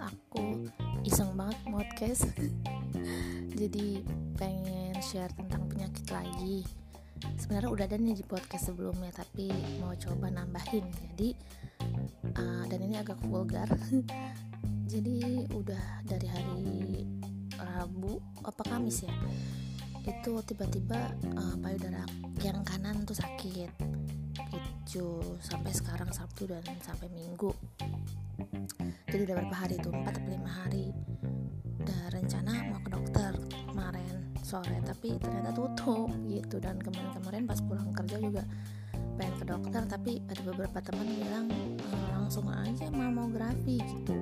aku iseng banget podcast. Jadi pengen share tentang penyakit lagi. Sebenarnya udah ada nih di podcast sebelumnya tapi mau coba nambahin. Jadi uh, dan ini agak vulgar. Jadi udah dari hari Rabu apa Kamis ya? Itu tiba-tiba uh, payudara yang kanan tuh sakit. Gitu sampai sekarang Sabtu dan sampai Minggu jadi udah berapa hari tuh 4 atau 5 hari udah rencana mau ke dokter kemarin sore tapi ternyata tutup gitu. Dan kemarin-kemarin pas pulang kerja juga pengen ke dokter tapi ada beberapa teman bilang e, langsung aja mamografi gitu.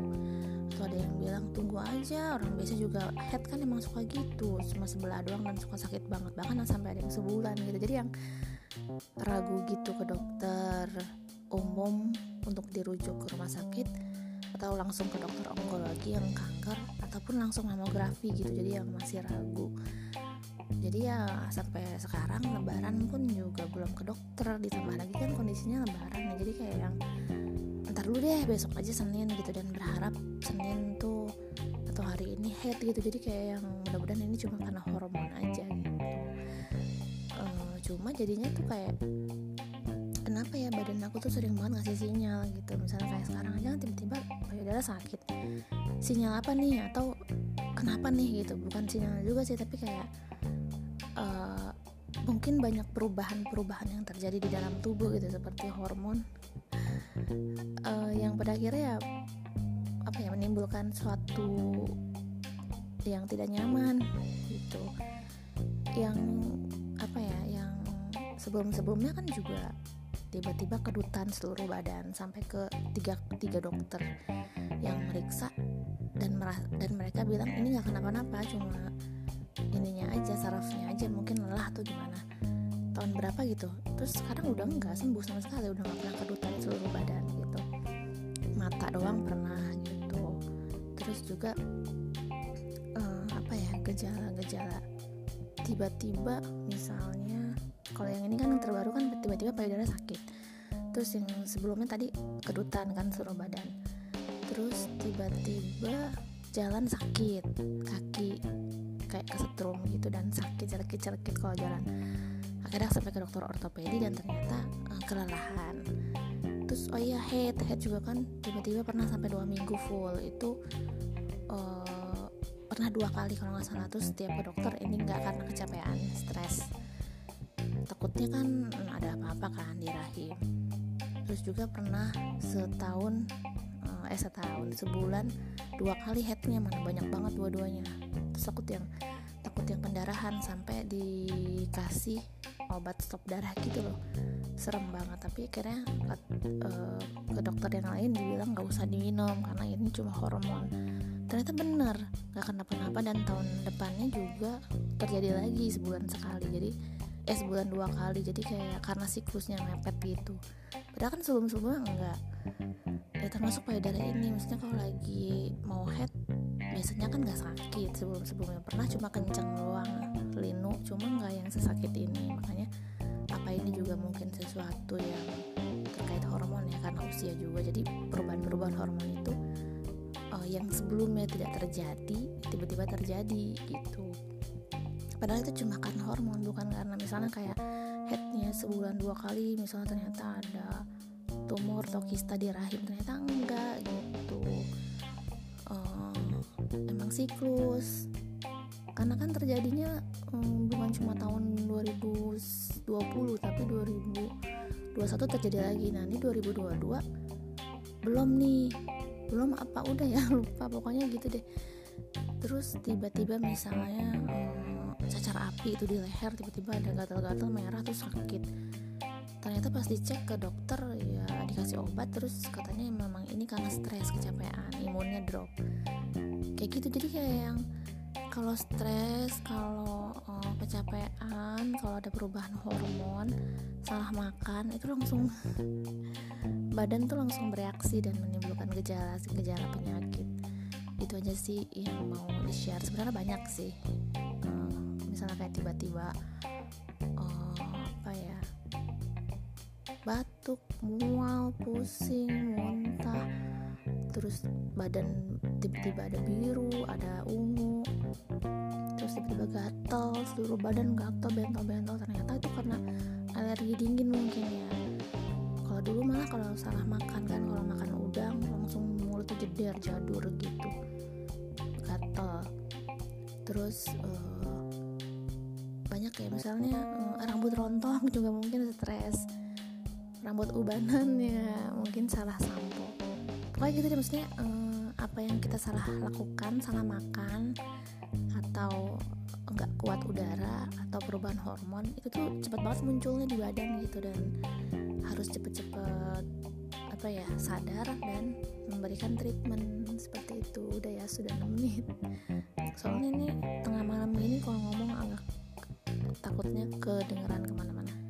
Atau ada yang bilang tunggu aja orang biasa juga head kan emang suka gitu cuma sebelah doang dan suka sakit banget bahkan sampai ada yang sebulan gitu. Jadi yang ragu gitu ke dokter umum untuk dirujuk ke rumah sakit atau langsung ke dokter onkologi yang kanker ataupun langsung mamografi gitu. Jadi yang masih ragu. Jadi ya sampai sekarang lebaran pun juga belum ke dokter ditambah lagi kan kondisinya lebaran. Ya jadi kayak yang ntar dulu deh besok aja Senin gitu. Dan berharap Senin tuh atau hari ini head gitu. Jadi kayak yang mudah-mudahan ini cuma karena hormon aja gitu. Uh, cuma jadinya tuh kayak kenapa ya badan aku tuh sering banget ngasih sinyal gitu. Misalnya kayak sekarang aja kan tiba-tiba payudara sakit. Sinyal apa nih? Atau kenapa nih gitu? Bukan sinyal juga sih tapi kayak uh, mungkin banyak perubahan-perubahan yang terjadi di dalam tubuh gitu seperti hormon. Uh, yang pada akhirnya ya apa ya menimbulkan suatu yang tidak nyaman gitu. Yang apa ya yang sebelum-sebelumnya kan juga tiba-tiba kedutan seluruh badan sampai ke tiga, tiga dokter yang meriksa dan dan mereka bilang ini nggak kenapa-napa cuma ininya aja sarafnya aja mungkin lelah tuh gimana. Tahun berapa gitu? Terus sekarang udah nggak sembuh sama sekali udah nggak pernah kedutan seluruh badan gitu. Mata doang pernah gitu. Terus juga uh, apa ya gejala-gejala tiba-tiba misalnya kalau yang ini kan yang terbaru kan tiba-tiba payudara sakit. Terus yang sebelumnya tadi kedutan kan seluruh badan. Terus tiba-tiba jalan sakit kaki kayak kesetrum gitu dan sakit cerkit-cerkit kalau jalan. Akhirnya sampai ke dokter ortopedi dan ternyata uh, kelelahan. Terus oh iya head head juga kan tiba-tiba pernah sampai dua minggu full. Itu uh, pernah dua kali kalau nggak salah. Terus setiap ke dokter ini nggak karena kecapean stres takutnya kan ada apa-apa kan di rahim. Terus juga pernah setahun eh setahun sebulan dua kali headnya mana banyak banget dua-duanya. Terus takut yang takut yang pendarahan sampai dikasih obat stop darah gitu loh. Serem banget tapi akhirnya uh, ke dokter yang lain dibilang nggak usah diminum karena ini cuma hormon. Ternyata benar nggak kenapa-napa dan tahun depannya juga terjadi lagi sebulan sekali. Jadi eh sebulan dua kali. Jadi kayak karena siklusnya mepet gitu. Padahal kan sebelum sebelumnya enggak. Ya termasuk payudara ini. Maksudnya kalau lagi mau head biasanya kan nggak sakit sebelum sebelumnya pernah cuma kenceng doang linu cuma nggak yang sesakit ini. Makanya apa ini juga mungkin sesuatu yang terkait hormon ya karena usia juga. Jadi perubahan-perubahan hormon itu uh, yang sebelumnya tidak terjadi tiba-tiba terjadi gitu padahal itu cuma karena hormon bukan karena misalnya kayak headnya sebulan dua kali misalnya ternyata ada tumor atau kista di rahim ternyata enggak gitu. Um, emang siklus. Karena kan terjadinya um, bukan cuma tahun 2020 tapi 2021 terjadi lagi. Nah ini 2022 belum nih. Belum apa udah ya lupa pokoknya gitu deh. Terus tiba-tiba misalnya um, cacar api itu di leher tiba-tiba ada gatal-gatal merah terus sakit. Ternyata pas dicek ke dokter ya dikasih obat terus katanya memang ini karena stres kecapean imunnya drop. Kayak gitu jadi kayak yang kalau stres kalau uh, kecapean kalau ada perubahan hormon salah makan itu langsung badan tuh langsung bereaksi dan menimbulkan gejala-gejala penyakit. Itu aja sih yang mau di share sebenarnya banyak sih misalnya kayak tiba-tiba uh, apa ya batuk mual pusing muntah terus badan tiba-tiba ada biru ada ungu terus tiba-tiba gatel seluruh badan gatel bentol-bentol. Ternyata itu karena alergi dingin mungkin ya. Kalau dulu malah kalau salah makan kan kalau makan udang langsung mulutnya jeder jadur gitu gatel terus uh, banyak ya misalnya uh, rambut rontok juga mungkin stres. Rambut ubanan ya mungkin salah sampo. Pokoknya gitu deh maksudnya uh, apa yang kita salah lakukan salah makan atau nggak kuat udara atau perubahan hormon itu tuh cepat banget munculnya di badan gitu. Dan harus cepet-cepet apa ya sadar dan memberikan treatment seperti itu. Udah ya sudah 6 menit. Soalnya ini tengah malam ini kalau ngomong agak takutnya kedengeran ke mana-mana.